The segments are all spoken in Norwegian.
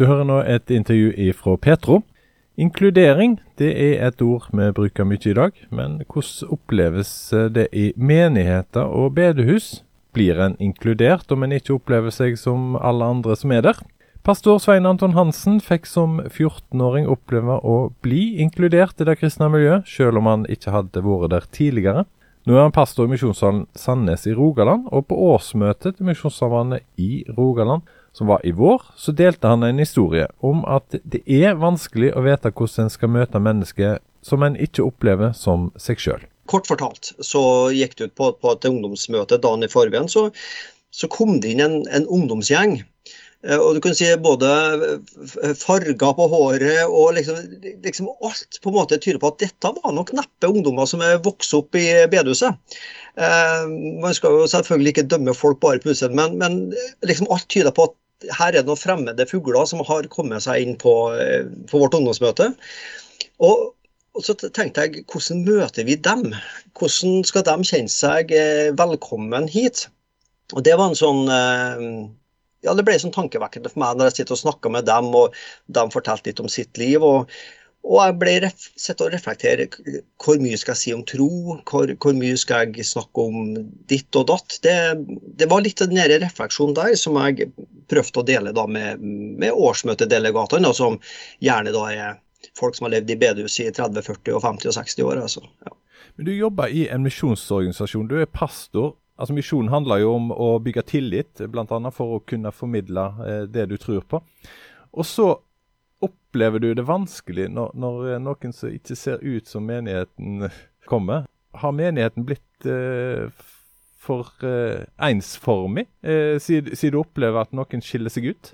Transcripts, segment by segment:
Du hører nå et intervju fra Petro. Inkludering det er et ord vi bruker mye i dag, men hvordan oppleves det i menigheter og bedehus? Blir en inkludert om en ikke opplever seg som alle andre som er der? Pastor Svein Anton Hansen fikk som 14-åring oppleve å bli inkludert i det kristne miljøet, selv om han ikke hadde vært der tidligere. Nå er han pastor i Misjonssalen Sandnes i Rogaland, og på årsmøtet til Misjonssambandet i Rogaland, som var i vår, så delte han en historie om at det er vanskelig å vite hvordan en skal møte mennesker som en ikke opplever som seg sjøl. Kort fortalt så gikk det ut på, på et ungdomsmøte dagen i forveien, så, så kom det inn en, en ungdomsgjeng Eh, og du kan si både farger på håret og liksom, liksom, alt på en måte tyder på at dette var nok neppe ungdommer som er vokst opp i bedehuset. Eh, man skal jo selvfølgelig ikke dømme folk bare på utseendet, men, men liksom alt tyder på at her er det noen fremmede fugler som har kommet seg inn på, eh, på vårt ungdomsmøte. Og, og, så tenkte jeg, hvordan møter vi dem? Hvordan skal de kjenne seg eh, velkommen hit? Og det var en sånn eh, ja, det ble sånn tankevekkende for meg når jeg sitter og snakker med dem, og de fortalte litt om sitt liv. og, og jeg ble sett og reflektere hvor mye skal jeg si om tro, hvor, hvor mye skal jeg snakke om ditt og datt. Det, det var litt den refleksjonen der som jeg prøvde å dele med, med årsmøtedelegatene, som gjerne da er folk som har levd i bedehus i 30, 40, og 50 og 60 år. Altså. Ja. Men Du jobber i en misjonsorganisasjon. Du er pastor. Altså Misjonen handler jo om å bygge tillit, bl.a. for å kunne formidle eh, det du tror på. Og så opplever du det vanskelig når, når, noen som ikke ser ut som menigheten kommer. Har menigheten blitt eh, for eh, ensformig, eh, siden du opplever at noen skiller seg ut?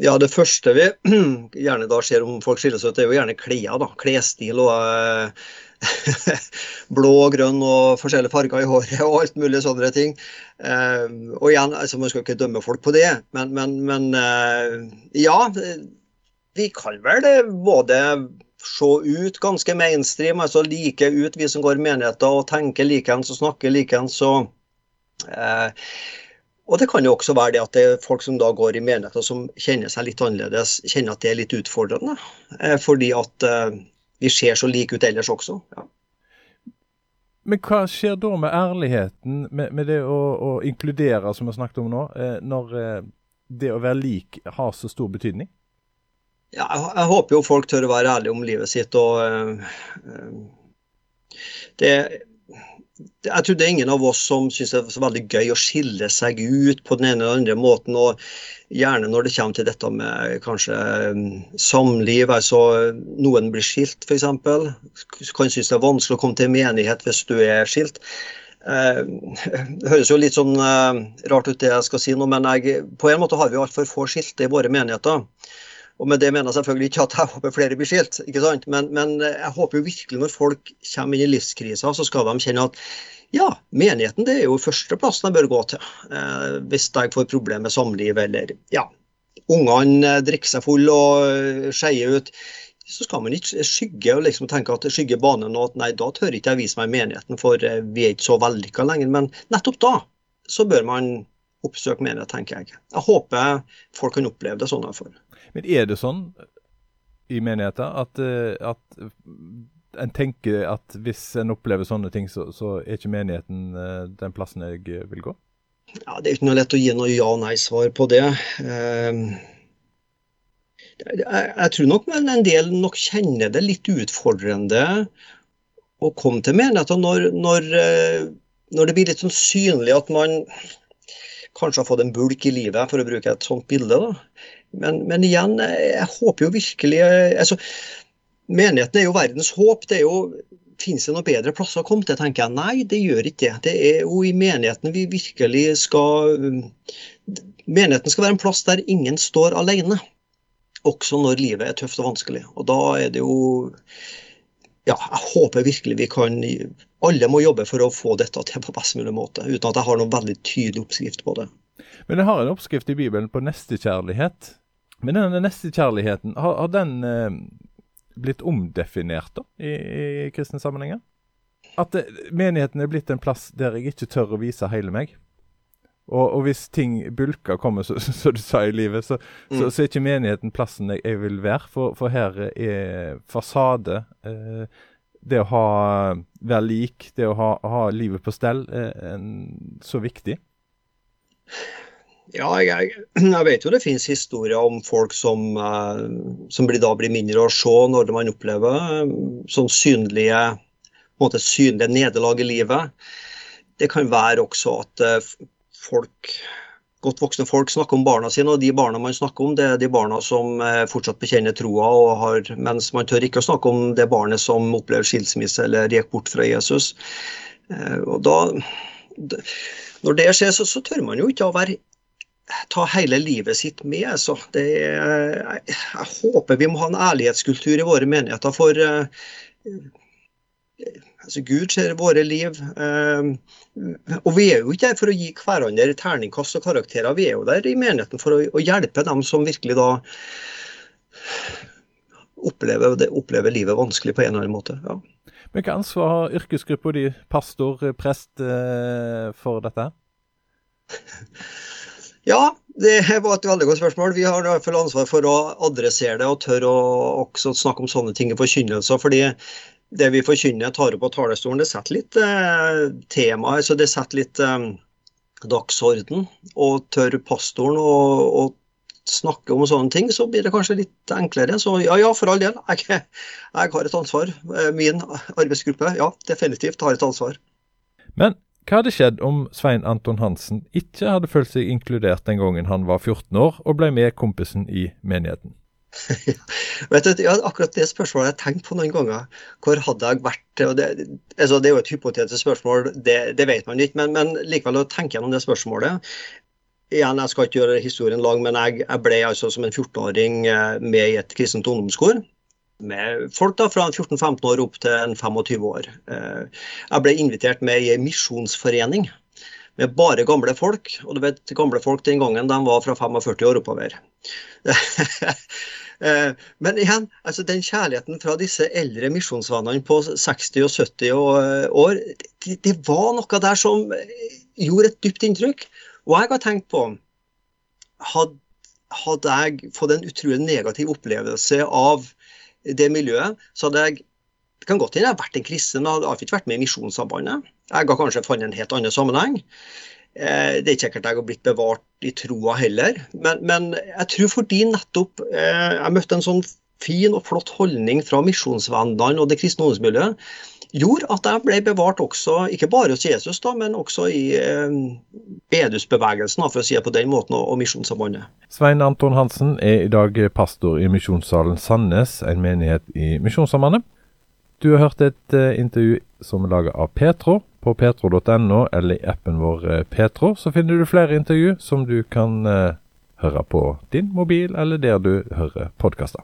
Ja, Det første vi gjerne da ser om folk skiller seg ut, er jo gjerne klær. da, Klesstil og eh, blå og grønn og forskjellige farger i håret og alt mulig sånne ting. Eh, og igjen, altså Man skal ikke dømme folk på det, men, men, men eh, ja. Vi kan vel både se ut ganske mainstream, altså like ut vi som går i menigheter og tenker likeens og snakker likeens. og eh, og det kan jo også være det at det er folk som da går i menigheter som kjenner seg litt annerledes, kjenner at det er litt utfordrende. Eh, fordi at eh, vi ser så like ut ellers også. Ja. Men hva skjer da med ærligheten, med, med det å, å, inkludere, som vi har snakket om nå, eh, når det å være lik har så stor betydning? Ja, jeg, jeg, håper jo folk tør å være ærlige om livet sitt. og øh, det jeg tror det er ingen av oss som syns det er så veldig gøy å skille seg ut på den ene eller andre måten. og Gjerne når det kommer til dette med kanskje um, samliv, altså noen blir skilt f.eks. Kan synes det er vanskelig å komme til menighet hvis du er skilt. Eh, det høres jo litt sånn eh, rart ut det jeg skal si nå, men jeg, på en måte har vi altfor få skilte i våre menigheter. Og med det mener jeg selvfølgelig ikke at jeg håper flere blir skilt, ikke sant? Men, men, jeg håper jo virkelig når folk kommer inn i livskrisa, så skal de kjenne at ja, menigheten det er jo førsteplassen jeg bør gå til. Eh, hvis jeg får problemer med samliv eller ja, ungene drikker seg full og eh, skeier ut. Så skal man ikke skygge og liksom tenke at skygge banen og at nei, da tør ikke jeg vise meg i menigheten, for eh, vi er ikke så vellykka lenger. Men nettopp da så bør man oppsøke menighet, tenker jeg. Jeg håper folk kan oppleve det sånn. Derfor. Men er det sånn i menigheter at, eh, at en tenker at hvis en opplever sånne ting, så, så er ikke menigheten eh, den plassen jeg vil gå? Ja, Det er ikke noe lett å gi noe ja-nei-svar på det. Ehm, jeg tror nok en del nok kjenner det litt utfordrende å komme til menigheten når, når, eh, når det blir litt sånn synlig at man kanskje har fått en bulk i livet, for å bruke et sånt bilde. da. Men, men igjen, jeg håper jo virkelig altså, Menigheten er jo verdens håp. det er jo Finnes det noen bedre plasser å komme til, tenker jeg. Nei, det gjør ikke det. Det er jo i menigheten vi virkelig skal Menigheten skal være en plass der ingen står alene. Også når livet er tøft og vanskelig. Og da er det jo Ja, jeg håper virkelig vi kan Alle må jobbe for å få dette til på best mulig måte, uten at jeg har noen veldig tydelig oppskrift på det. Men jeg har en oppskrift i Bibelen på nestekjærlighet. Men denne nestekjærligheten, har, har den eh, blitt omdefinert da, i, i kristne sammenhenger? At det, menigheten er blitt en plass der jeg ikke tør å vise hele meg? Og, og, hvis ting bulker kommer, som du sa i livet, så, mm. så, så, er ikke menigheten plassen jeg, jeg vil være. For, for, her er fasade, eh, det å ha, være lik, det å ha, ha livet på stell, eh, så viktig. Ja, jeg, jeg, vet jo det finnes historier om folk som, uh, som blir, da blir mindre å se når man opplever uh, sånn synlige, måte, synlige nederlag i livet. Det kan være også at uh, folk, godt voksne folk snakker om barna sine, og de barna man snakker om, det er de barna som fortsatt bekjenner troa, og har, mens man tør ikke å snakke om det barnet som opplever skilsmisse eller gikk bort fra Jesus. Og da, når det skjer, så, så tør man jo ikke å være ta hele livet sitt med. Så det, jeg, jeg, håper vi må ha en ærlighetskultur i våre menigheter. For uh, altså Gud ser våre liv. Uh, og vi er jo ikke der for å gi hverandre terningkast og karakterer. Vi er jo der i menigheten for å, å hjelpe dem som virkelig da opplever, det, opplever, livet vanskelig på en eller annen måte. ja. Hvilket ansvar har yrkesgruppa di, pastor, prest, uh, for dette? Det var et veldig godt spørsmål. Vi har i hvert fall ansvar for å adressere det og tørre å snakke om sånne ting i forkynnelser. fordi det vi forkynner, tar opp på talerstolen, det setter litt eh, tema, altså det setter litt eh, dagsorden. Og tør pastoren å, snakke om sånne ting, så blir det kanskje litt enklere. Så ja, ja, for all del. Jeg, jeg har et ansvar. Eh, min arbeidsgruppe, ja, definitivt har et ansvar. Men hva hadde skjedd om Svein Anton Hansen ikke hadde følt seg inkludert den gangen han var 14 år og ble med kompisen i menigheten? Vet du, ja, Akkurat det spørsmålet jeg tenkt på noen ganger. Hvor hadde jeg vært? Det, altså, det er jo et hypotetisk spørsmål, det, det vet man ikke. Men, men, likevel å tenke gjennom det spørsmålet. Igjen, Jeg skal ikke gjøre historien lang, men jeg, jeg ble altså som en 14-åring eh, med i et kristent ungdomskor med folk da fra 14-15 år opp til 25 år. Eh, jeg ble invitert med i en misjonsforening med bare gamle folk. Og du vet, gamle folk den gangen de var fra 45 år oppover. Eh, men igjen, altså den kjærligheten fra disse eldre misjonsvennene på 60 og 70 år, det, det var noe der som gjorde et dypt inntrykk. Og jeg har tenkt på hadde jeg fått en utrolig negativ opplevelse av det miljøet, så hadde jeg det kan godt hende jeg har vært en kristen, men jeg har ikke vært med i Misjonssambandet. Jeg har kanskje funnet en helt annen sammenheng. Eh, det er ikke sikkert jeg har blitt bevart i troa heller, men, men, jeg tror fordi nettopp eh, jeg møtte en sånn fin og flott holdning fra misjonsvennene og det kristne ungdomsmiljøet, gjorde at jeg ble bevart også, ikke bare hos Jesus, da, men også i eh, bedusbevegelsen, for å si det på den måten, og, og Misjonssambandet. Svein Anton Hansen er i dag pastor i Misjonssalen Sandnes, en menighet i Misjonssambandet. Du har hørt et eh, intervju som er laget av Petro. På petro.no eller i appen vår uh, Petro så finner du flere intervju som du kan uh, høre på din mobil eller der du hører podkaster.